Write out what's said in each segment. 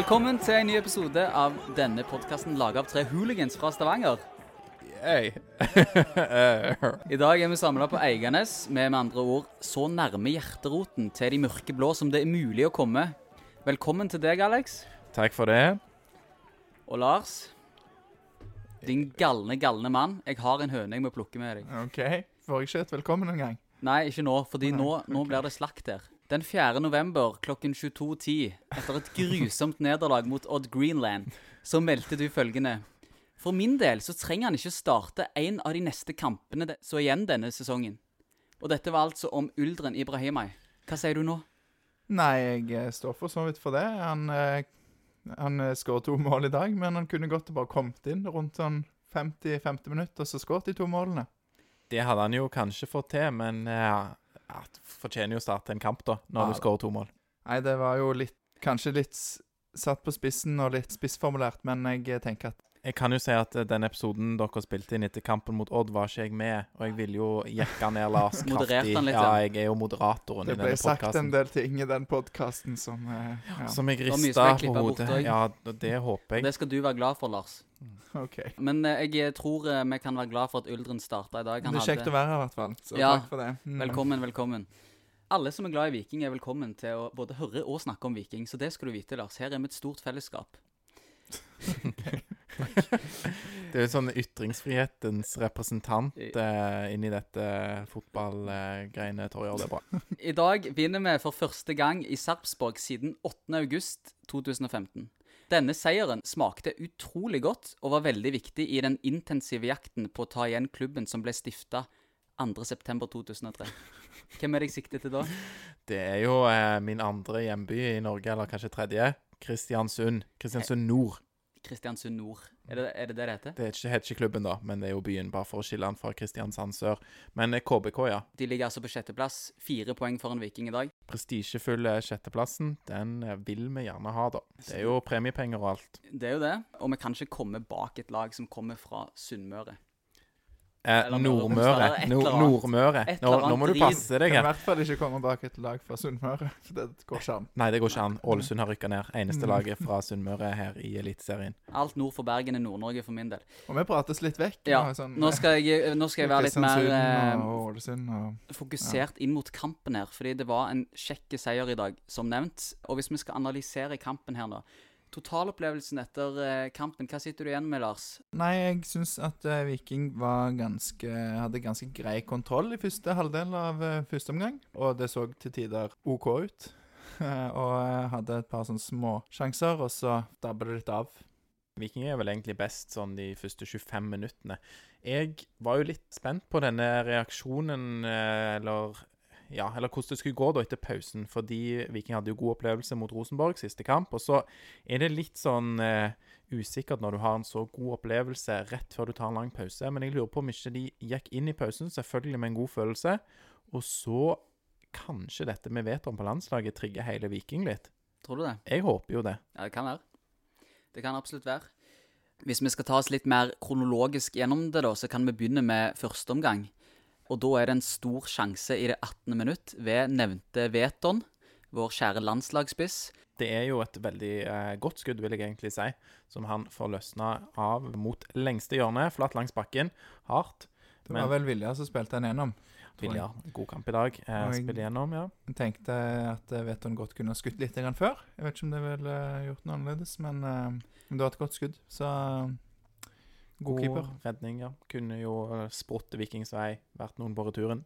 Velkommen til en ny episode av denne podkasten laga av tre hooligans fra Stavanger. Hey. I dag er vi samla på Eiganes, med med andre ord så nærme hjerteroten til de mørke blå som det er mulig å komme. Velkommen til deg, Alex. Takk for det. Og Lars. Din galne, galne mann. Jeg har en høne jeg må plukke med deg. OK. Får jeg ikke et velkommen en gang? Nei, ikke nå, fordi Nei, nå, nå blir det slakt her. Den 4. november klokken 22.10, etter et grusomt nederlag mot Odd Greenland, så meldte du følgende. For min del så trenger han ikke starte en av de neste kampene de- så igjen denne sesongen. Og dette var altså om Uldren Ibrahimai. Hva sier du nå? Nei, jeg eh, står for så vidt for det. Han, eh, han eh, skåret to mål i dag, men han kunne godt bare kommet inn rundt sånn 50-50 minutter, og så skåret de to målene. Det hadde han jo kanskje fått til, men uh, ja, fortjener jo å starte en kamp, da, når Ja, du skårer to mål. Nei, det var jo litt Kanskje litt satt på spissen og litt spissformulert, men jeg eh, tenker at Jeg kan jo si at eh, den episoden dere spilte inn etter kampen mot Odd, var ikke jeg med, og jeg ville jo jekke ned Lars kraftig. kraftig. han litt, ja, ja. jeg er jo moderatoren det i ble sagt en del ting i den podkasten som eh, ja. Som jeg rista på bort hodet. Ja, det håper jeg. Det skal du være glad for, Lars. OK. Men eh, jeg tror vi kan være glad for at Uldren starta i dag. Det er kjekt å være her, i hvert fall. Så Ja, takk for det. Mm. Velkommen, velkommen. Alle som er glad i Viking, er velkommen til å både høre og snakke om Viking. Så det skal du vite, Lars. Her er vi et stort fellesskap. Det er jo sånn ytringsfrihetens representant eh, inni dette fotballgreiene, Torjer. Det er bra. I dag vinner vi for første gang i Sarpsborg siden 8. august 2015. Denne seieren smakte utrolig godt og var veldig viktig i den intensive jakten på å ta igjen klubben som ble stifta 2.9.2003. Hvem er det jeg sikter til da? Det er jo eh, min andre hjemby i Norge, eller kanskje tredje. Kristiansund. Kristiansund Nord. Kristiansund Nord. Er det er det det det heter? Det er heter ikke klubben, da, men det er jo byen, bare for å skille den fra Kristiansand sør. Men eh, KBK, ja. De ligger altså på sjetteplass. Fire poeng foran Viking i dag. Prestisjefulle sjetteplassen, den eh, vil vi gjerne ha, da. Det er jo premiepenger og alt. Det er jo det. Og vi kan ikke komme bak et lag som kommer fra Sunnmøre. Eh, Nordmøre. Nordmøre. Nå, nå må du passe deg Kan i hvert fall ikke komme bak et lag fra Sunnmøre, det går ikke an. Nei, det går ikke an. Ålesund har rykka ned. Eneste laget fra Sunnmøre her i Eliteserien. Alt nord for Bergen er Nord-Norge for min del. Og vi prates litt vekk. Ja, sånn, Nå skal jeg, nå skal jeg være litt mer eh, og og fokusert inn mot kampen her, fordi det var en kjekk seier i dag, som nevnt. Og hvis vi skal analysere kampen her nå Totalopplevelsen etter eh, kampen, hva sitter du igjen med, Lars? Nei, jeg syns at eh, Viking var ganske, hadde ganske grei kontroll i første halvdel av eh, første omgang. Og det så til tider OK ut. og hadde et par sånne små sjanser, og så dabba det litt av. Viking er vel egentlig best sånn de første 25 minuttene. Jeg var jo litt spent på denne reaksjonen, eller ja, eller hvordan det skulle gå da etter pausen, fordi Viking hadde jo god opplevelse mot Rosenborg siste kamp. Og så er det litt sånn uh, usikkert når du har en så god opplevelse rett før du tar en lang pause. Men jeg lurer på om ikke de gikk inn i pausen, selvfølgelig med en god følelse. Og så kanskje dette vi vet om på landslaget trigger hele Viking litt. Tror du det? Jeg håper jo det. Ja, det kan være. Det kan absolutt være. Hvis vi skal ta oss litt mer kronologisk gjennom det, da, så kan vi begynne med første omgang. Og da er det en stor sjanse i det 18. minutt ved nevnte Veton, vår kjære landslagsspiss. Det er jo et veldig eh, godt skudd, vil jeg egentlig si, som han får løsna av mot lengste hjørne, flatt langs bakken, hardt. Det Men- var vel Vilja som spilte den gjennom. Vilja, god kamp i dag. Eh, jeg- gjennom, ja. Jeg tenkte at eh, Veton godt kunne ha skutt litt før. Jeg vet ikke om det ville eh, gjort noe annerledes, men, eh, men det var et godt skudd. Så god keeper. redning, ja. Kunne jo eh, sprått Vikings vei, vært noen på returen.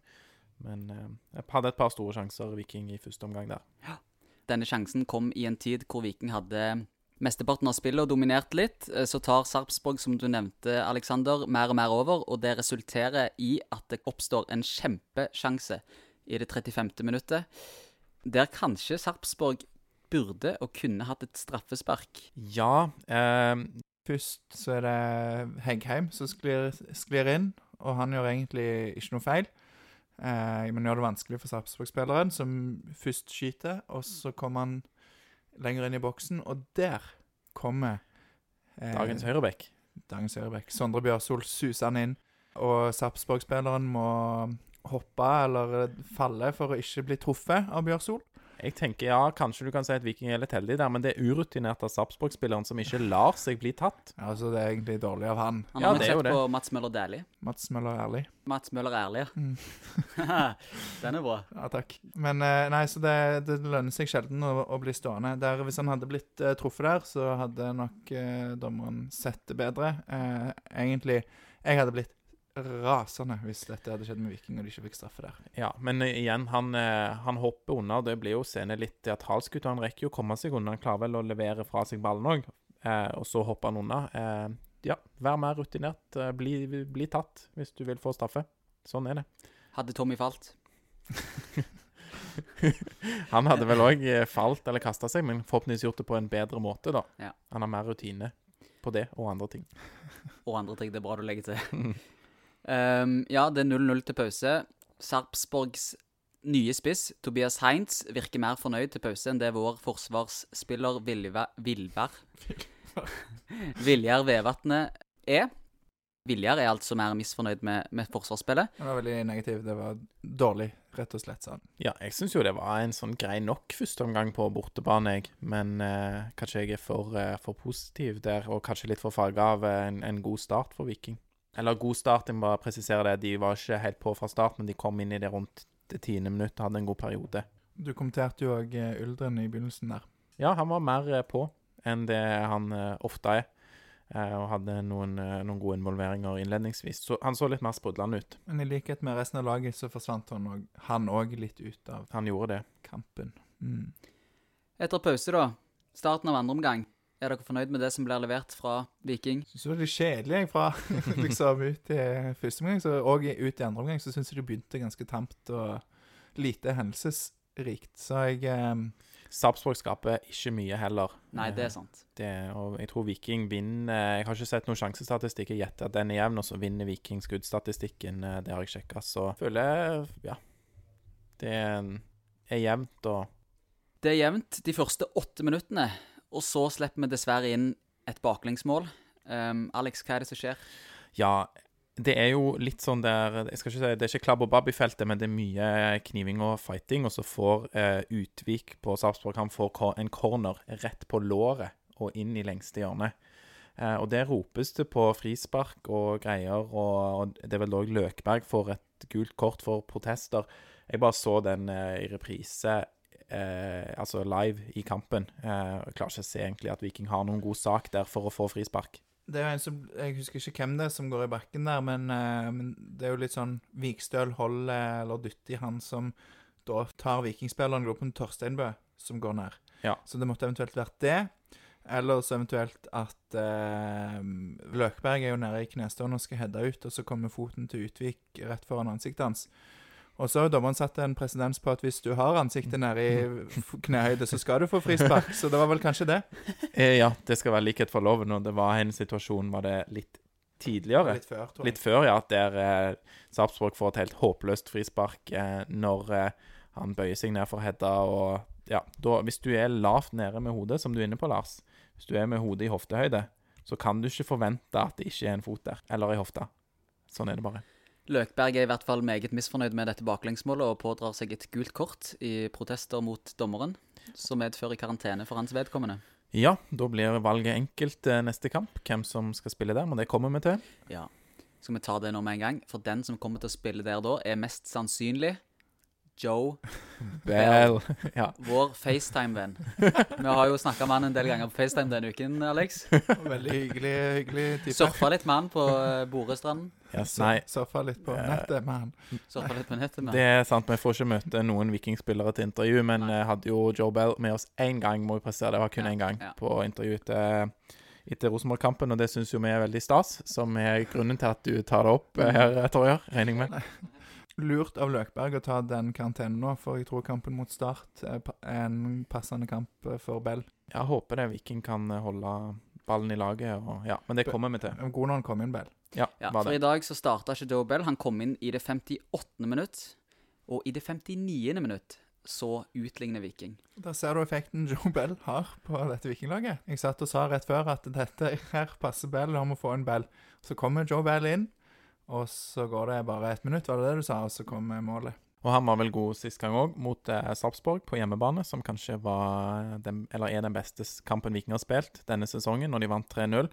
Men eh, hadde et par store sjanser, Viking, i første omgang der. Ja. Denne sjansen kom i en tid hvor Viking hadde mesteparten av spillet og dominert litt. Eh, Så tar Sarpsborg, som du nevnte, Alexander, mer og mer over, og det resulterer i at det oppstår en kjempesjanse i det 35. minuttet, der kanskje Sarpsborg burde og kunne hatt et straffespark. Ja, eh, Først så er det Heggheim som sklir, sklir inn, og han gjør egentlig ikke noe feil. Eh, men gjør det vanskelig for Sarpsborg-spilleren, som først skyter, og så kommer han lenger inn i boksen, og der kommer eh, dagens høyrebekk. dagens høyrebekk. Sondre Bjørsol suser han inn, og Sarpsborg-spilleren må hoppe eller falle for å ikke bli truffet av Bjørsol. Jeg tenker ja, kanskje du kan si at Viking er litt heldig der, men det er urutinert av Sarpsborg-spilleren som ikke lar seg bli tatt. Ja, Så det er egentlig dårlig av han. Han har jo sett på Mats Møller Dæhlie. Mats Møller Ærlig. Mats Møller Ærlig, Mm. ja. Den er bra. Ja, takk. Men eh, nei, så det, det lønner seg sjelden å, å bli stående. Der, hvis han hadde blitt uh, truffet der, så hadde nok uh, dommeren sett det bedre. Uh, egentlig Jeg hadde blitt rasende hvis dette hadde skjedd med Viking og de ikke fikk straffe der. Ja, men eh, igjen, han, eh, han hopper unna, og det blir jo scene litt teatralsk ut. Han rekker jo å komme seg unna. Han klarer vel å levere fra seg ballen òg, eh, og så hopper han unna. Eh, ja, vær mer rutinert. Eh, bli, bli tatt hvis du vil få straffe. Sånn er det. Hadde Tommy falt? Han hadde vel òg falt eller kasta seg, men forhåpentligvis gjort det på en bedre måte, da. Ja. Han har mer rutine på det og andre ting. Og andre ting. Det er bra du legger til. Um, ja, det er 0-0 til pause. Sarpsborgs nye spiss, Tobias Heinz, virker mer fornøyd til pause enn det vår forsvarsspiller Vilva- Vilvar Viljar Vevatnet er. Viljar er altså mer misfornøyd med, med forsvarsspillet. Det var veldig negativ. Det var dårlig, rett og slett, sånn. Ja, jeg syns jo det var en sånn grei nok førsteomgang på bortebane, jeg. Men eh, kanskje jeg er for, eh, for positiv der, og kanskje litt for farga av eh, en, en god start for Viking. Eller god start, jeg må bare presisere det. De var ikke helt på fra start, men de kom inn i det rundt det tiende minutt og hadde en god periode. Du kommenterte jo òg Uldren i begynnelsen der. Ja, han var mer eh, på enn det han eh, ofte er. eh, Og hadde noen, eh, noen gode involveringer innledningsvis. Så han så litt mer sprudlende ut. Men i likhet med resten av laget så forsvant han òg litt ut av Han gjorde det. kampen. Mm. Etter pause, da. Starten av andre omgang. Er dere fornøyd med det som blir levert fra Viking? Syns det var litt kjedelig jeg, fra liksom ut i første omgang, så, og ut i andre omgang, så syns jeg det begynte ganske tamt og lite hendelsesrikt. Så jeg eh, Sarpsborg skaper ikke mye heller. Nei, det Eh, er sant. Det, og jeg tror Viking vinner Jeg har ikke sett noen sjansestatistikk. Jeg gjetter at den er jevn, og så vinner Viking skuddstatistikken. eh, Det har jeg sjekka. Så jeg føler Ja. Det er jevnt og Det er jevnt de første åtte minuttene, og så slipper vi dessverre inn et baklengsmål. Um, Alex, hva er det som skjer? Ja, det er jo litt sånn der Jeg skal ikke si Det er ikke klabb og babb i feltet, men det er mye kniving og fighting. Og så får eh, Utvik på Sarpsborg Han får en corner rett på låret og inn i lengste hjørne. Eh, og der ropes det på frispark og greier, og, og det er vel òg Løkberg får et gult kort for protester. Jeg bare så den eh, i reprise, altså live i kampen. Eh, jeg klarer ikke å se egentlig at Viking har noen god sak der for å få frispark. Det er jo en som, Jeg husker ikke hvem det er som går i bakken der, men, eh, men det er jo litt sånn Vikstøl holder eller dytter i han som da tar vikingspilleren Gloppen Torsteinbø, som går ned. Ja. Så det måtte eventuelt vært det. Eller så eventuelt at eh, Løkberg er jo nede i knestående og skal heade ut, og så kommer foten til Utvik rett foran ansiktet hans. Og så har dommeren satt en presedens på at hvis du har ansiktet nede i knehøyde, så skal du få frispark. Så det var vel kanskje det. Eh, ja, det skal være likhet for loven, og det var en situasjon var det litt tidligere. Litt før, tror jeg. Litt før, ja, der eh, Sarpsborg får et helt håpløst frispark eh, når eh, han bøyer seg ned for Hedda. Og ja, da, hvis du er lavt nede med hodet, som du er inne på, Lars, hvis du er med hodet i hoftehøyde, så kan du ikke forvente at det ikke er en fot der, eller i hofta. Sånn er det bare. Løkberg er i hvert fall meget misfornøyd med dette baklengsmålet og pådrar seg et gult kort i protester mot dommeren, som medfører karantene for hans vedkommende. Ja, da blir valget enkelt eh, neste kamp, hvem som skal spille der, men det kommer vi til. Ja. Skal vi ta det nå med en gang? For den som kommer til å spille der da, er mest sannsynlig Joe, Bell. ja. vår FaceTime-venn. Vi har jo snakka med han en del ganger på FaceTime denne uken, Alex. Veldig hyggelig, hyggelig type. Surfa litt med han på eh, Borestranden. Yes, nei, Surfa litt på nettet med han. Surfa litt på nettet med Det er sant, vi får ikke møte noen vikingspillere til intervju, men nei. hadde jo Joe Bell med oss én gang, må vi presisere. Det var kun Ja, én gang ja. på intervju etter, etter Rosenborg-kampen, og det syns jo vi er veldig stas, som er grunnen til at du tar det opp eh, her, Torjer, regner jeg med. Lurt av Løkberg å ta den karantenen nå, for jeg tror kampen mot Start er en passende kamp eh, for Bell. Jeg håper det Viking kan eh, holde ballen i laget, og ja, men det kommer vi til. God når han kom inn, Bell. Ja, Ja, var for det. i dag så starta ikke Joe Bell. Han kom inn i det 58. minutt. Og i det 59. minutt så utligner Viking. Der ser du effekten Joe Bell har på dette vikinglaget. Jeg satt og sa rett før at dette her passer Bell, la må få en Bell. Så kommer Joe Bell inn, og så går det bare ett minutt, var det det du sa, og så kommer målet. Og han var vel god sist gang òg, mot eh, Sarpsborg på hjemmebane, som kanskje var den, eller er den beste kampen Viking har spilt denne sesongen, når de vant 3-0.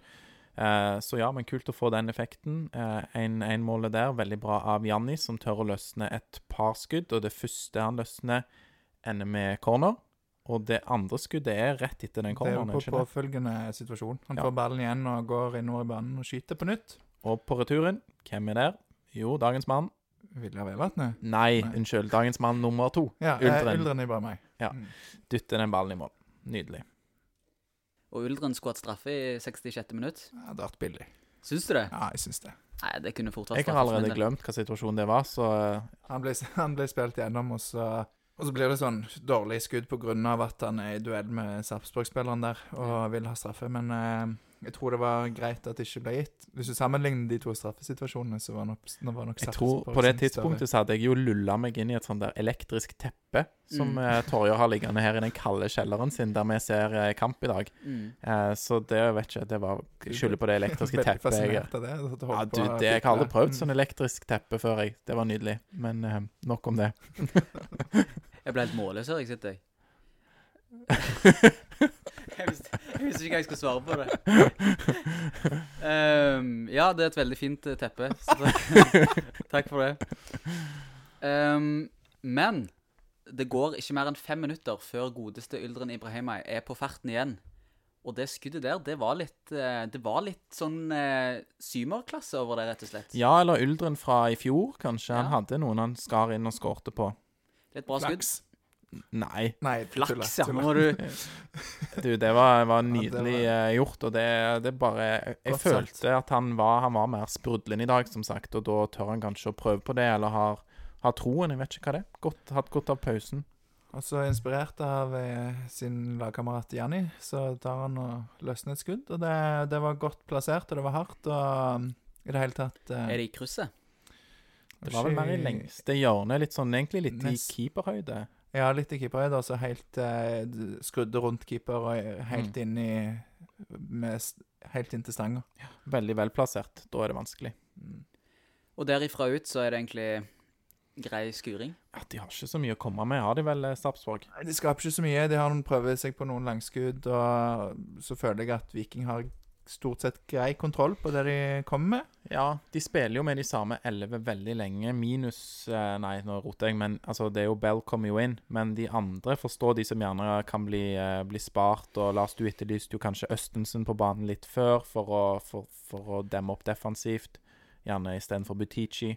Eh, så ja, men kult å få den effekten. Eh, en, en målet der, veldig bra av Janni, som tør å løsne et par skudd. Og det første han løsner, ender med corner. Og det andre skuddet er rett etter den Det er jo corneren. på påfølgende situasjon. Han Ja. får ballen igjen og går innover i banen og skyter på nytt. Og på returen, hvem er der? Jo, dagens mann. Vilja Vevatnet? Nei, Nei. unnskyld. Dagens mann nummer to. Ja, Uldren. Uldren. Uldren er bare meg. Ja. Mm. Dytter den ballen i mål. Nydelig. Og Uldren skulle hatt straffe i 66. minutt. Ja, det hadde vært billig. Syns du det? Ja, jeg syns det. Nei, det kunne fort vært Jeg har allerede glemt hva situasjonen det var, så eh, Han ble, han ble spilt gjennom, og så, og så blir det sånn dårlig skudd pga. at han er i duell med Sarpsborg-spilleren der og vil ha straffe. Men eh, jeg tror det var greit at det ikke ble gitt. Hvis du sammenligner de to straffesituasjonene, så var nok, nå var nok jeg tror på det tidspunktet så hadde jeg jo lulla meg inn i et sånt der elektrisk teppe som Mm. eh, Torjer har liggende her i den kalde kjelleren sin, der vi ser eh, kamp i dag. Mm. Eh, så det vet ikke Det var Jeg skylder på det elektriske teppet. Jeg, det. du ja, du, det, jeg har aldri prøvd Mm. sånn elektrisk teppe før, jeg. Det var nydelig. Men eh, nok om det. Jeg ble helt målløs her, jeg sitter jeg. jeg, visste, jeg visste ikke hva jeg skulle svare på det. Um, ja, det er et veldig fint eh, teppe. Så takk, for det. Um, men det går ikke mer enn fem minutter før godeste Yldren Ibrahimai er på ferten igjen. Og det skuddet der, det var litt, eh, det var litt sånn eh, symerklasse over det, rett og slett. Ja, eller Uldren fra i fjor, kanskje. Han hadde noen han skar inn og skårte på. Det er et bra skudd. Nei. Nei, Flaks, ja. Nå du Du, det var, var Ja, det nydelig var- eh, gjort, og det, det bare Jeg, jeg følte sagt. at han var, han var mer sprudlende i dag, som sagt, og da tør han kanskje å prøve på det, eller har, har troen. Jeg vet ikke hva det er. Godt, hatt godt av pausen. Og så inspirert av eh, sin lagkamerat Janni, så tar han og løsner et skudd. Og det, det var godt plassert, og det var hardt, og um, i det hele tatt eh, Er det i krysset? Det var vel mer i lengste hjørnet, litt sånn egentlig litt i keeperhøyde. Ja, litt i keeperhøyde, altså helt eh, d- skrudde rundt keeper og Mm. helt inn i med, Helt inn til stanga. Veldig velplassert. Da er det vanskelig. Mm. Og derifra ut så er det egentlig grei skuring. Ja, De har ikke så mye å komme med, har de vel, eh, Sarpsborg? Nei, De skaper ikke så mye. De har noen prøver seg på noen langskudd, og så føler jeg at Viking har stort sett grei kontroll på det de kommer med. Ja, de spiller jo med de samme elleve veldig lenge, minus eh, Nei, nå roter jeg, men altså, det er jo Bell kommer jo inn. Men de andre forstår de som gjerne kan bli, eh, bli spart. Og Lars, du etterlyste jo kanskje Østensen på banen litt før for å, for, for å demme opp defensivt. Gjerne istedenfor Butichi.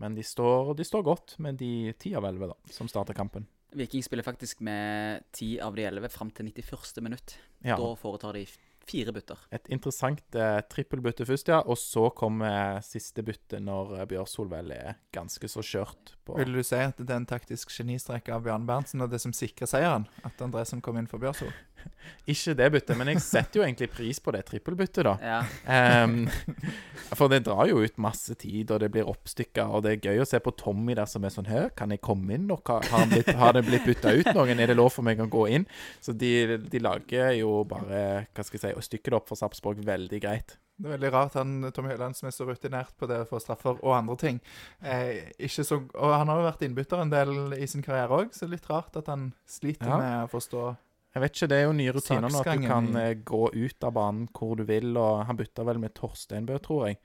Men de står, de står godt med de ti av elleve som starter kampen. Viking spiller faktisk med ti av de elleve fram til 91. minutt. Ja, Da foretar de fire bytter. Et interessant eh, trippelbytte først, ja. Og så kommer eh, siste bytte når eh, Bjørsol vel er ganske så kjørt på Vil du si at det er en taktisk genistrek av Bjarne Berntsen og det som sikrer seieren? At Andresen kom inn for Bjørsol? Ikke det byttet, men jeg setter jo egentlig pris på det trippelbyttet, da. Ja. Um, for det drar jo ut masse tid, og det blir oppstykka, og det er gøy å se på Tommy der som er sånn Hør, kan jeg komme inn? Og har, blitt, har det blitt bytta ut noen? Er det lov for meg å gå inn? Så de, de lager jo bare Hva skal jeg si Å stykke det opp for Sarpsborg veldig greit. Det er veldig rart han Tommy Høiland, som er så rutinert på det å få straffer og andre ting. Eh, ikke så, og han har jo vært innbytter en del i sin karriere òg, så det er litt rart at han sliter Ja. med å forstå Jeg vet ikke, Det er jo nye rutiner nå at du kan eh, gå ut av banen hvor du vil. og Han bytta vel med Torsteinbø, tror jeg.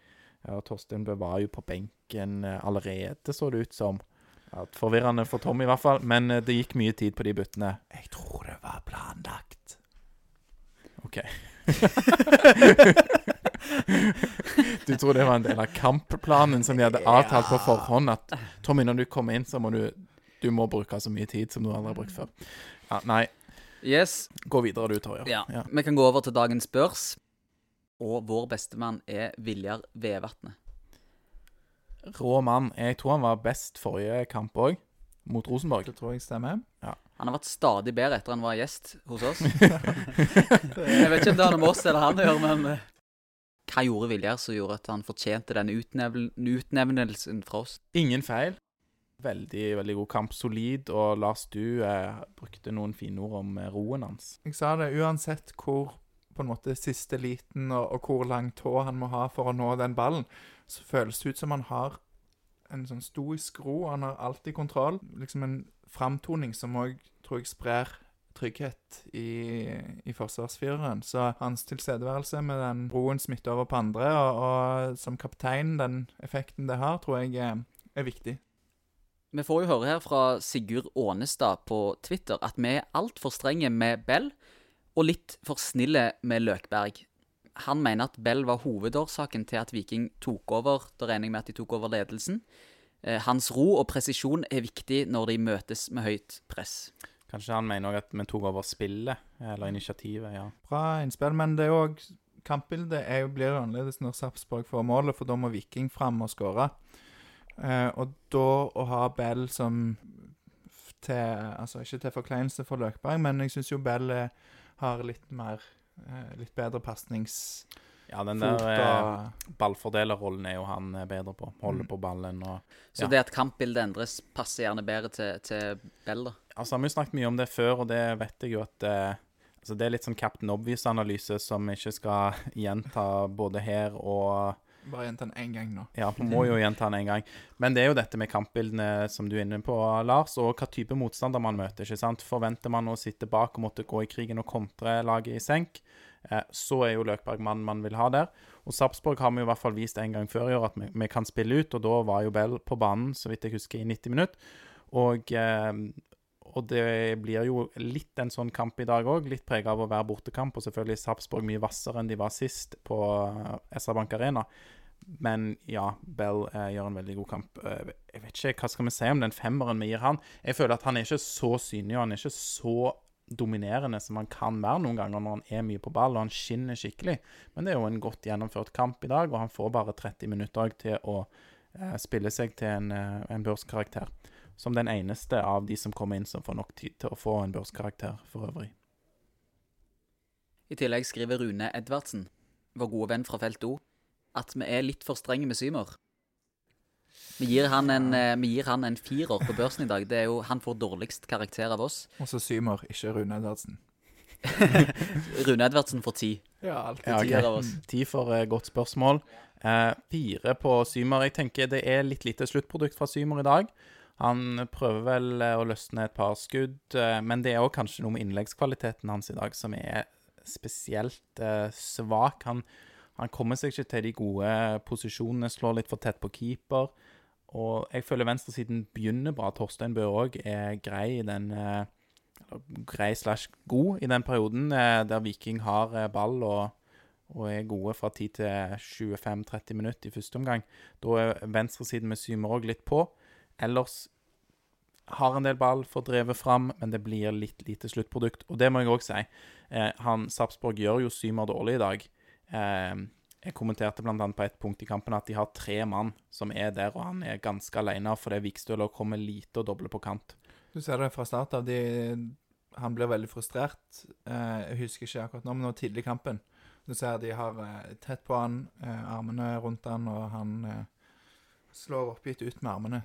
Ja, Torsteinbø var jo på benken eh, allerede, så det ut som. Ja, forvirrende for Tom, i hvert fall. Men eh, det gikk mye tid på de byttene. Jeg tror det var planlagt. OK. du tror det var en del av kampplanen som de hadde avtalt på forhånd? At Tommy, når du kommer inn, så må du Du må bruke så mye tid som du aldri har brukt før. Ja, nei, Yes. gå videre du, Torje. Ja. Ja. Vi kan gå over til dagens børs. Og vår bestemann er Viljar Vevatnet. Rå mann. Jeg tror han var best forrige kamp òg, mot Rosenborg. Det tror jeg stemmer. Ja. Han har vært stadig bedre etter han var gjest hos oss. Jeg vet ikke om det har noe med oss eller han å gjøre, men eh, Hva gjorde Viljar som gjorde at han fortjente denne utnevnelsen fra oss? Ingen feil. Veldig veldig god kamp. Solid. Og Lars, du eh, brukte noen fine ord om eh, roen hans. Jeg sa det, uansett hvor på en måte siste liten og, og hvor lang tå han må ha for å nå den ballen, så føles det ut som han har en sånn stoisk ro. Han har alltid kontroll. Liksom en framtoning som òg tror jeg sprer trygghet i, i forsvarsfireren. Så hans tilstedeværelse med den roen smitter over på andre, og, og som kaptein, den effekten det har, tror jeg er, er viktig. Vi får jo høre her fra Sigurd Ånestad på Twitter at vi er altfor strenge med Bell, og litt for snille med Løkberg. Han mener at Bell var hovedårsaken til at Viking tok over. Da regner jeg med at de tok over ledelsen. Eh, hans ro og presisjon er viktig når de møtes med høyt press. Kanskje han mener også at vi tok over spillet, eller initiativet. ja. Bra innspill, men det er òg Kampbildet blir jo annerledes når Sarpsborg får målet, for da må Viking fram og skåre. Eh, og da å ha Bell som til Altså ikke til forkleinelse for Løkberg, men jeg syns jo Bell eh, har litt mer eh, Litt bedre pasnings... Ja, den der eh, og ballfordelerrollen er jo han eh, bedre på. Holde Mm. på ballen og Så det at kampbildet endres, passer gjerne bedre til, til Bell, da. Altså, vi har snakket mye om det før, og det vet jeg jo at eh, altså, Det er litt sånn Captain Obvious-analyse som vi ikke skal gjenta både her og Bare gjenta den én gang nå. Ja, vi må jo gjenta den en gang. Men det er jo dette med kampbildene som du er inne på, Lars, og hva type motstander man møter. ikke sant? Forventer man å sitte bak og måtte gå i krigen og kontre laget i senk, eh, så er jo Løkberg mannen man vil ha der. Og Sarpsborg har vi jo i hvert fall vist en gang før i år at vi kan spille ut, og da var jo Bell på banen, så vidt jeg husker, i 90 minutter. Og, eh, og det blir jo litt en sånn kamp i dag òg, litt prega av å være bortekamp, og selvfølgelig Sarpsborg mye hvassere enn de var sist på eh, SR Bank Arena. Men ja, Bell eh, gjør en veldig god kamp. Eh, jeg vet ikke, Hva skal vi si om den femmeren vi gir han? Jeg føler at han er ikke så synlig, og han er ikke så dominerende som han kan være noen ganger når han er mye på ball og han skinner skikkelig. Men det er jo en godt gjennomført kamp i dag, og han får bare 30 minutter til å eh, spille seg til en, eh, en børskarakter. Som den eneste av de som kommer inn som får nok tid til å få en børskarakter for øvrig. I tillegg skriver Rune Edvardsen, vår gode venn fra Felt O, at vi er litt for strenge med Symer. Vi gir han en, eh, vi gir han en firer på børsen i dag. Det er jo, Han får dårligst karakter av oss. Og så Symer, ikke Rune Edvardsen. Rune Edvardsen får ti. Ja, alltid Ja, okay. ti av oss. Ti for uh, godt spørsmål. Uh, fire på Symer. Jeg tenker det er litt lite sluttprodukt fra Symer i dag. Han prøver vel å løsne et par skudd, men det er òg kanskje noe med innleggskvaliteten hans i dag som er spesielt svak. Han, han kommer seg ikke til de gode posisjonene, slår litt for tett på keeper. Og jeg føler venstresiden begynner bra. Torstein Bø òg er grei i den eh, Grei slash god i den perioden eh, der Viking har eh, ball og og er gode fra 10 til 25-30 minutter i første omgang. Da er venstresiden med Symer òg litt på. Ellers har en del ball, får drevet fram, men det blir litt lite sluttprodukt. Og det må jeg òg si. Han Sarpsborg gjør jo Symer dårlig i dag. Eh, jeg kommenterte bl.a. på et punkt i kampen at de har tre mann som er der, og han er ganske alene fordi Vikstøler kommer lite og dobler på kant. Du ser det fra start av. De, han blir veldig frustrert. Eh, jeg husker ikke akkurat nå, men nå tidlig i kampen. Du ser de har eh, tett på han, eh, armene rundt han, og han slår oppgitt ut med armene.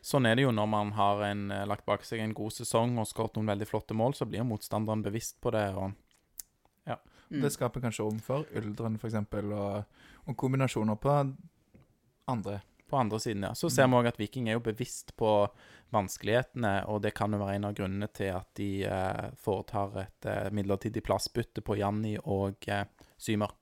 Sånn er det jo når man har en, lagt bak seg en god sesong og skåret noen veldig flotte mål, så blir motstanderen bevisst på det. og Mm. Det skaper kanskje rom for Uldren, f.eks., og, og kombinasjoner på andre. På andre siden, ja. Så ser vi òg at Viking er jo bevisst på vanskelighetene, og det kan jo være en av grunnene til at de eh, foretar et eh, midlertidig plassbytte på Janni og eh, Symer.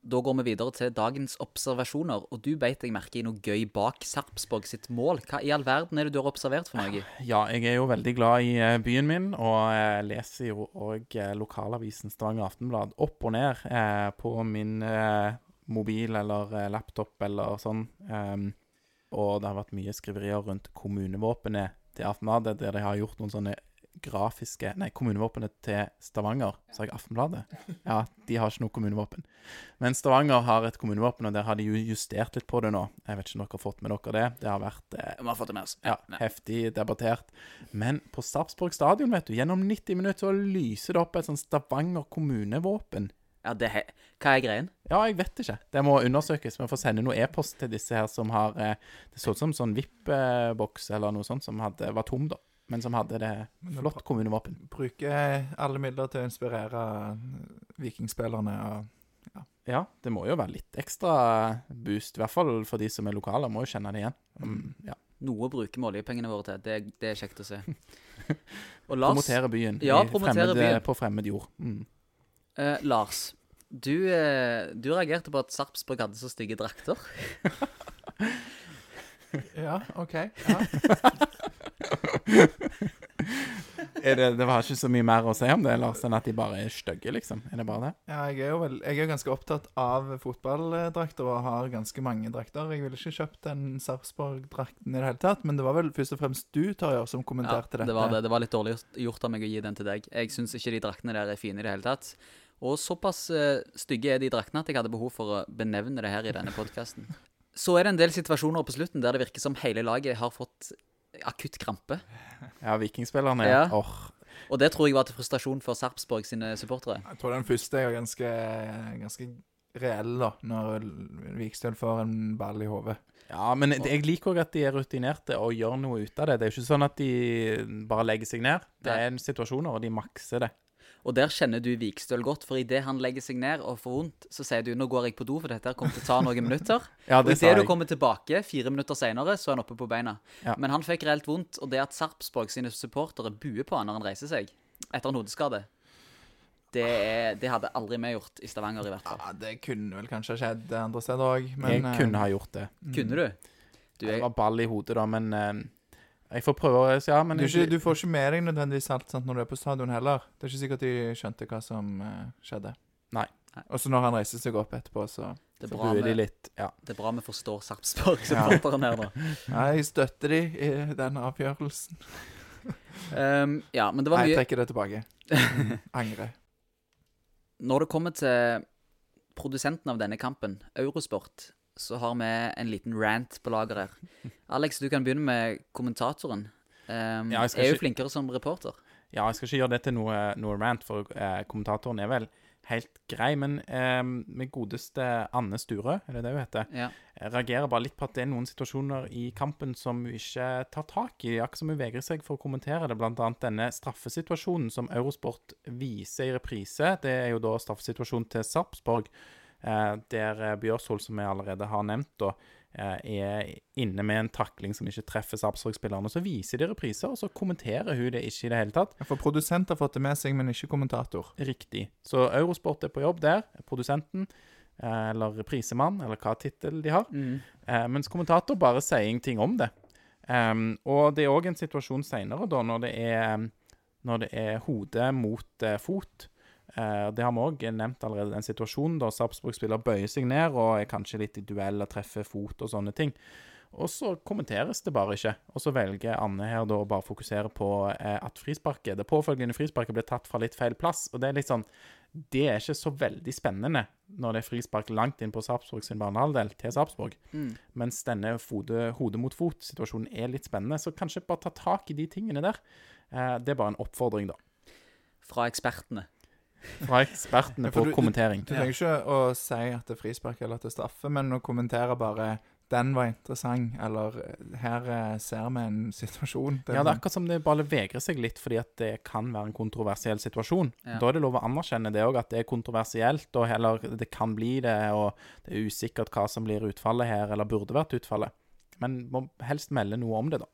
Da går vi videre til dagens observasjoner, og du beit deg merke i noe gøy bak Sarpsborg sitt mål. Hva i all verden er det du har observert for noe? Ja, jeg er jo veldig glad i eh, byen min, og jeg leser jo òg eh, lokalavisen Stavanger Aftenblad opp og ned eh, på min mobil eller laptop eller sånn. Ehm, og det har vært mye skriverier rundt kommunevåpenet til Aftenbladet, der de har gjort noen sånne grafiske Nei, kommunevåpenet til Stavanger. Sa jeg Aftenbladet? Ja, de har ikke noe kommunevåpen. Men Stavanger har et kommunevåpen, og der har de jo justert litt på det nå. Jeg vet ikke om dere har fått med dere det. Det har vært eh, Vi har fått det med oss. ja, heftig debattert. Men på Sarpsborg stadion, vet du, gjennom 90 minutter så lyser det opp et sånn Stavanger kommunevåpen. Ja, det he Hva er greien? Ja, jeg vet ikke. Det må undersøkes. Vi får sende noe e-post til disse her som har eh, Det så ut som sånn VIP-boks eller noe sånt som hadde, var tom, da. Men som hadde det flott kommunevåpen. Bruker alle midler til å inspirere vikingspillerne og Ja, det må jo være litt ekstra boost, i hvert fall for de som er lokale. Må jo kjenne det igjen. Um, ja. Noe bruker vi oljepengene våre til. Det, det er kjekt å se. Og Lars, Promotere byen Ja, promotere fremmed, byen. på fremmed jord. Mm. eh, Lars du, eh, du reagerte på at Sarpsborg hadde så stygge drakter. Ja, OK. Ja. Er det, det var ikke så mye mer å si om det, Lars, enn at de bare er stygge, liksom? Er det bare det? Ja, jeg er jo vel, jeg er ganske opptatt av fotballdrakter og har ganske mange drakter. Jeg ville ikke kjøpt den Sarpsborg-drakten i det hele tatt, men det var vel først og fremst du, Tarjei, som kommenterte det dette. var, det. det var litt dårlig gjort- gjort av meg å gi den til deg. Jeg syns ikke de draktene der er fine i det hele tatt. Og såpass eh, stygge er de draktene at jeg hadde behov for å benevne det her i denne podkasten. Så er det en del situasjoner på slutten der det virker som hele laget har fått akutt krampe. Ja, vikingspillerne. Ja. Åh, Og det tror jeg var til frustrasjon for Sarpsborg sine supportere. Jeg tror den første er ganske, ganske reell, da, når Vikstøl får en ball i hodet. Ja, men jeg liker òg at de er rutinerte og gjør noe ut av det. Det er jo ikke sånn at de bare legger seg ned. Det er en situasjoner, og de makser det. Og der kjenner du Vikstøl godt, for idet han legger seg ned og får vondt, så sier du 'nå går jeg på do, for dette her kommer til å ta noen minutter'. Ja, det sa idet du kommer tilbake fire minutter seinere, så er han oppe på beina. Ja. Men han fikk reelt vondt, og det at Sarpsborg sine supportere buer på han når han reiser seg etter en hodeskade, det, er, det hadde aldri vi gjort i Stavanger, i hvert fall. Ja, det kunne vel kanskje skjedd andre steder òg, men Jeg kunne ha gjort det. Kunne du? Du Det er, var ball i hodet, da, men eh, Jeg får prøve å Ja, men du, ikke, du får ikke med deg nødvendigvis alt sant, når du er på stadion heller. Det er ikke sikkert de skjønte hva som uh, skjedde. Nei. Og så når han reiser seg opp etterpå, så det, er så buer de litt. Ja. det er bra vi forstår Sarpsborg-supporteren her, da. Nei, jeg støtter de i den avgjørelsen. Um, ja, men det var Nei, jeg trekker det tilbake. Angrer. Når det kommer til produsenten av denne kampen, Eurosport, så har vi en liten rant på lager her. Alex, du kan begynne med kommentatoren. Um, Ja, er jo ikke- flinkere som reporter. ja, jeg skal ikke gjøre det til noe, noe rant, for eh, kommentatoren er vel helt grei. Men eh, med godeste Anne Sturø, er det det hun heter? Ja. Jeg reagerer bare litt på at det er noen situasjoner i kampen som hun ikke tar tak i. Akkurat som hun vegrer seg for å kommentere det. Blant annet denne straffesituasjonen som Eurosport viser i reprise. Det er jo da straffesituasjonen til Sarpsborg, eh, der Bjørsol, Bjørshol, som vi allerede har nevnt, da, eh, er inne med en takling som ikke treffer Sarpsborg-spillerne. Så viser de repriser, og så kommenterer hun det ikke i det hele tatt. For produsent har fått det med seg, men ikke kommentator. Riktig. Så Eurosport er på jobb der. Produsenten, eh, eller reprisemann, eller hva tittel de har. Eh, mens kommentator bare sier ingenting om det. Og det er òg en situasjon seinere, da, når det er, når det er hode mot eh, fot. Eh, det har vi òg nevnt allerede, den situasjonen da Sarpsborg-spiller bøyer seg ned og er kanskje litt i duell og treffer fot og sånne ting. Og så kommenteres det bare ikke. Og så velger Anne her da å bare fokusere på eh, at frisparket, det påfølgende frisparket ble tatt fra litt feil plass. Og det er litt sånn Det er ikke så veldig spennende når det er frispark langt inn på Sarpsborg sin banehalvdel til Sarpsborg. Mm. Mens denne hode, hode mot fot-situasjonen er litt spennende. Så kanskje bare ta tak i de tingene der. Eh, det er bare en oppfordring, da. Fra ekspertene. Fra ekspertene på du- kommentering. Du trenger ikke å si at det er frispark eller at det er straffe, men å kommentere bare 'den var interessant', eller 'her eh, ser vi en situasjon'. Ja, det er akkurat som det bare vegrer seg litt fordi at det kan være en kontroversiell situasjon. Ja. Da er det lov å anerkjenne det òg, at det er kontroversielt, og heller det kan bli det, og det er usikkert hva som blir utfallet her, eller burde vært utfallet. Men må helst melde noe om det, da.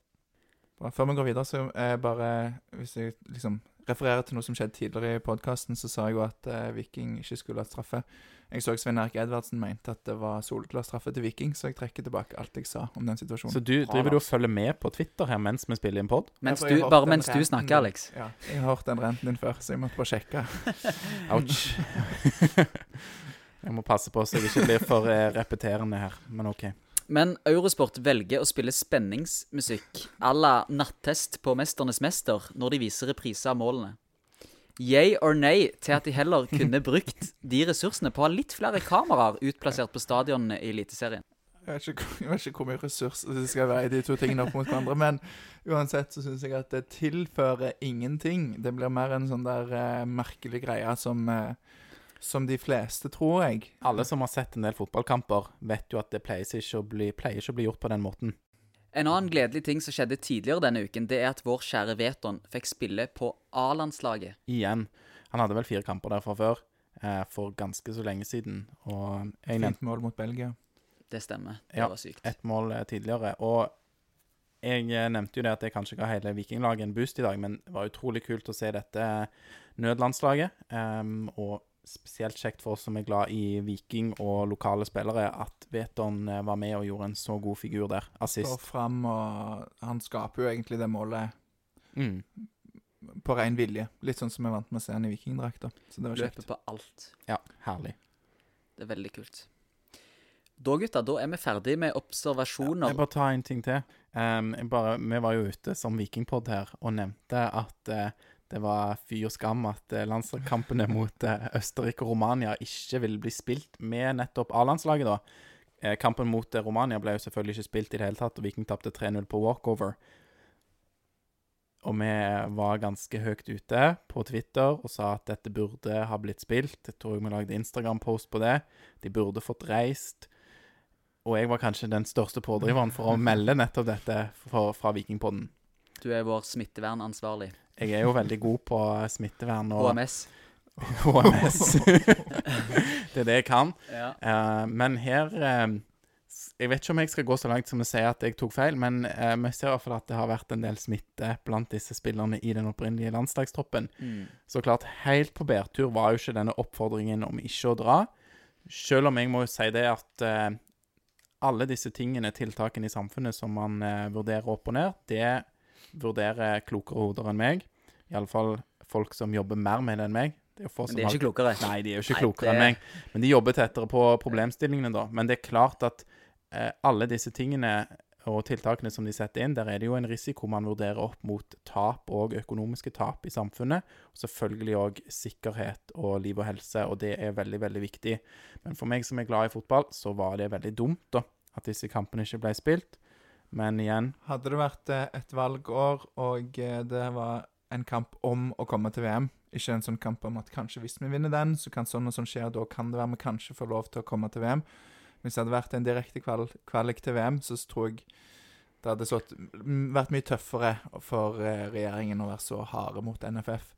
Bra. Før vi går videre, så er bare Hvis jeg liksom refererer til noe som skjedde tidligere i podkasten, så sa jeg jo at eh, Viking ikke skulle hatt straffe. Jeg så Svein Erik Edvardsen mente at det var soleklar straffe til Viking, så jeg trekker tilbake alt jeg sa om den situasjonen. Så du driver du og følger med på Twitter her mens vi spiller inn pod? Mens du, bare mens du snakker, din. Alex. Ja, jeg har hørt den renten din før, så jeg måtte bare sjekke. Ouch. jeg må passe på så jeg ikke blir for eh, repeterende her, men OK. Men Eurosport velger å spille spenningsmusikk à la nattest på Mesternes mester når de viser reprise av målene. Yay or nay til at de heller kunne brukt de ressursene på å ha litt flere kameraer utplassert på stadionene i Eliteserien. Jeg vet, ikke, jeg vet ikke hvor mye ressurser det skal være i de to tingene opp mot hverandre, men uansett så syns jeg at det tilfører ingenting. Det blir mer en sånn der uh, merkelig greie som, eh, som de fleste, tror jeg. Alle som har sett en del fotballkamper, vet jo at det pleier ikke å bli, pleier ikke å bli gjort på den måten. En annen gledelig ting som skjedde tidligere denne uken, det er at vår kjære Veton fikk spille på A-landslaget. Igjen. Han hadde vel fire kamper der fra før. eh, for ganske så lenge siden. Og jeg nevnte Fint mål mot Belgia. Det stemmer. Det Ja. var sykt. ett mål eh, tidligere. Og jeg eh, nevnte jo det at jeg kanskje ga hele Vikinglaget en boost i dag, men det var utrolig kult å se dette nødlandslaget. em, og spesielt kjekt for oss som er glad i Viking og lokale spillere, at Veton eh, var med og gjorde en så god figur der. Står Assist. fram, og han skaper jo egentlig det målet Mm. på ren vilje. Litt sånn som vi er vant med å se han i vikingdrakta. Så det var kjekt. Løper på alt. Ja, herlig. Det er veldig kult. Da, gutta, da er vi ferdig med observasjoner. Jeg bare tar en ting til. Um, bare, vi var jo ute som vikingpod her og nevnte at eh, det var fy og skam at uh, landslagskampene mot eh, Østerrike og Romania ikke ville bli spilt med nettopp A-landslaget, da. Eh, kampen mot eh, Romania ble jo selvfølgelig ikke spilt i det hele tatt, og Viking tapte 3-0 på walkover. Og vi var ganske høyt ute på Twitter og sa at dette burde ha blitt spilt. Jeg tror vi lagde Instagram-post på det. De burde fått reist. Og jeg var kanskje den største pådriveren for å melde nettopp dette fra Vikingpodden. Du er vår smittevernansvarlig. Jeg er jo veldig god på smittevern og HMS. HMS. det er det jeg kan. Ja. Uh, men her uh, Jeg vet ikke om jeg skal gå så langt som å si at jeg tok feil, men eh, vi ser i hvert fall at det har vært en del smitte blant disse spillerne i den opprinnelige landslagstroppen. Mm. Så klart, helt på bærtur var jo ikke denne oppfordringen om ikke å dra. Selv om jeg må jo si det at alle disse tingene, tiltakene i samfunnet som man vurderer opp og ned, det vurderer klokere hoder enn meg. Iallfall folk som jobber mer med det enn meg. Det er Men de er ikke klokere. Nei, de er jo ikke Nei, klokere enn meg. Men de jobber tettere på problemstillingene, da. Men det er klart at eh, alle disse tingene og tiltakene som de setter inn, der er det jo en risiko man vurderer opp mot tap og økonomiske tap i samfunnet. Og selvfølgelig òg sikkerhet og liv og helse, og det er veldig, veldig viktig. Men for meg som er glad i fotball, så var det veldig dumt, da, at disse kampene ikke ble spilt. Men igjen Hadde det vært eh, et valgår, og eh, det var en kamp om å komme til VM, ikke en sånn kamp om at kanskje hvis vi vinner den, så kan sånn og sånn skje, og da kan det være vi kanskje får lov til å komme til VM. Hvis det hadde vært en direkte kval kvalik til VM, så tror jeg det hadde sått, vært mye tøffere for eh, regjeringen å være så harde mot NFF.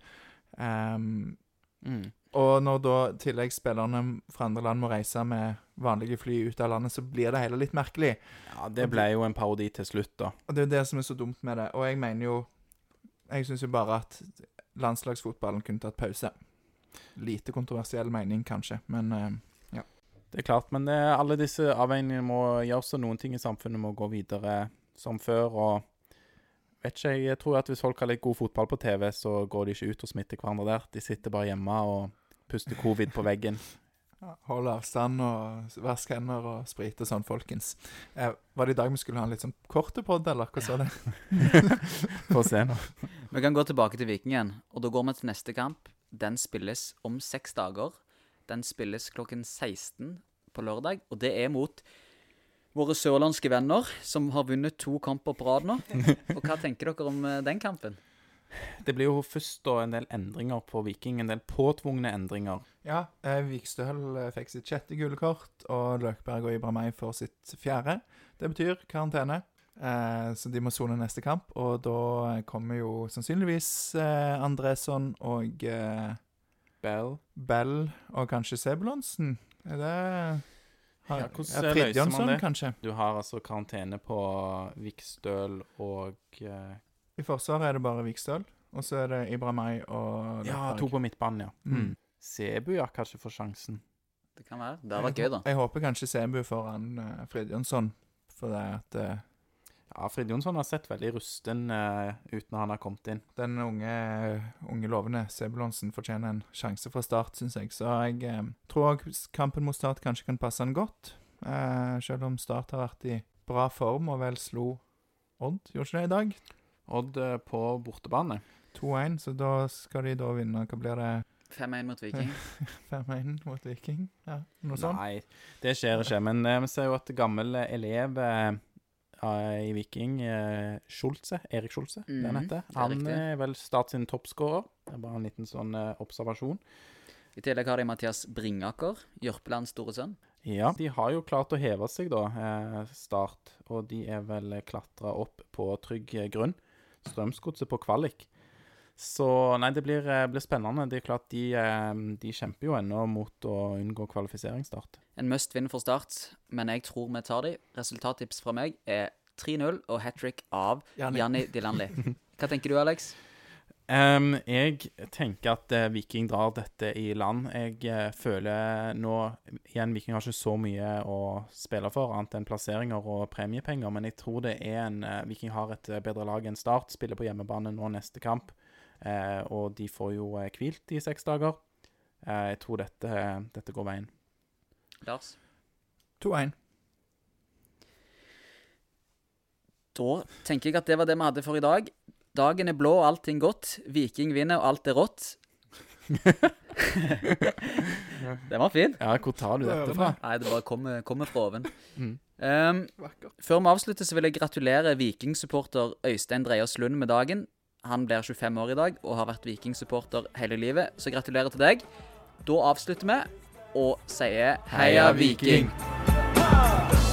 Um, mm, og når da tilleggsspillerne fra andre land må reise med vanlige fly ut av landet, så blir det hele litt merkelig. Ja, det ble jo en parodi til slutt, da. Og det er jo det som er så dumt med det. Og jeg mener jo Jeg syns jo bare at landslagsfotballen kunne tatt pause. Lite kontroversiell mening, kanskje, men ja. Det er klart, men det, alle disse avveiningene må gjøres, og noen ting i samfunnet må gå videre som før. og vet ikke, Jeg tror at hvis folk har litt god fotball på TV, så går de ikke ut og smitter hverandre der. De sitter bare hjemme og puster covid på veggen. ja, hold avstand og vask hender og sprit og sånn, folkens. Eh, var det i dag vi skulle ha en litt sånn kort pod, eller hva sa det? Få se nå. Vi kan gå tilbake til Vikingen, og da går vi til neste kamp. Den spilles om seks dager. Den spilles klokken 16 på lørdag, og det er mot våre sørlandske venner, som har vunnet to kamper på rad nå. Og hva tenker dere om eh, den kampen? Det blir jo først da en del endringer på Viking. En del påtvungne endringer. Ja, eh, Vikstøl eh, fikk sitt sjette gule kort, og Løkberg og Ibrahimay får sitt fjerde. Det betyr karantene. Eh, så de må sone neste kamp, og da kommer jo sannsynligvis eh, Andresson og eh, Bell. Bell og kanskje Sebulonsen. Er det har, Ja, hvordan løser man det? kanskje. Du har altså karantene på Vikstøl og eh, I Forsvaret er det bare Vikstøl, og så er det Ibrahimay og Ja, to på midtbanen, ja. Mm. Mm. Sebu ja, kanskje får sjansen. Det kan være. Det hadde vært gøy, da. Jeg håper kanskje Sebu foran uh, Fridjonsson, for det at uh, Ja, Frid Jonsson har sett veldig rusten uh, ut når han har kommet inn. den unge, unge lovende Sebulonsen fortjener en sjanse fra start, syns jeg. Så jeg uh, tror kampen mot Start kanskje kan passe han godt. Uh, selv om Start har vært i bra form og vel slo Odd, gjorde ikke det i dag? Odd eh, på bortebane. 2-1, så da skal de da vinne. Hva blir det? 5-1 mot Viking. 5-1 mot Viking? Ja, noe sånt? Nei, det skjer ikke. Men eh, vi ser jo at gammel eh, elev eh, eh, i Viking, eh, Schulze, Erik Schulze, det han heter, det er han er vel Start sin toppskårer. Det er bare en liten sånn eh, observasjon. I tillegg har de Mathias Bringaker, Jørpelands store sønn. Ja, de har jo klart å heve seg, da, eh, Start. Og de er vel klatra opp på trygg eh, grunn. Strømsgodset på kvalik. Så nei, det blir, eh, blir spennende. Det er klart de, eh, de kjemper jo ennå mot å unngå kvalifiseringsstart. En must win for Start, men jeg tror vi tar de. Resultattips fra meg er 3-0 og hat trick av Janni. Janni Dilanli. Hva tenker du, Alex? Em, jeg tenker at uh, Viking drar dette i land. Jeg uh, føler nå Igjen, Viking har ikke så mye å spille for, annet enn plasseringer og premiepenger. Men jeg tror det er en uh, Viking har et bedre lag enn Start. Spiller på hjemmebane nå neste kamp. Eh, og de får jo hvilt i seks dager. Eh, jeg tror dette, dette går veien. Lars? 2-1. Da tenker jeg at det var det vi hadde for i dag. Dagen er blå og allting godt. Viking vinner og alt er rått. Den var fin. Ja, hvor tar du dette fra? Nei, det bare kommer, kommer fra oven. Mm. Um, før vi avslutter, så vil jeg gratulere Viking-supporter Øystein Dreias Lund med dagen. Han blir 25 år i dag og har vært Viking-supporter hele livet, så gratulerer til deg. Da avslutter vi og sier heia, Heia Viking! Viking!